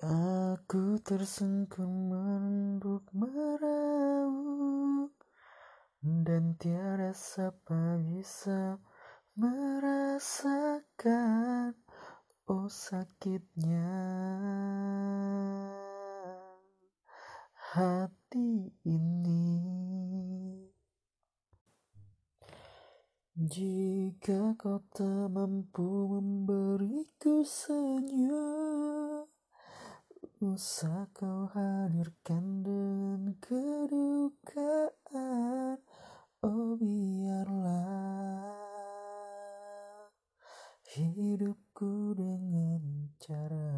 Aku tersungkur menunduk meraung Dan tiada siapa bisa merasakan Oh sakitnya. Hati ini. Jika kau tak mampu memberiku senyum Usah kau hadirkan dengan kedukaan? Oh biarlah Hidupku dengan cara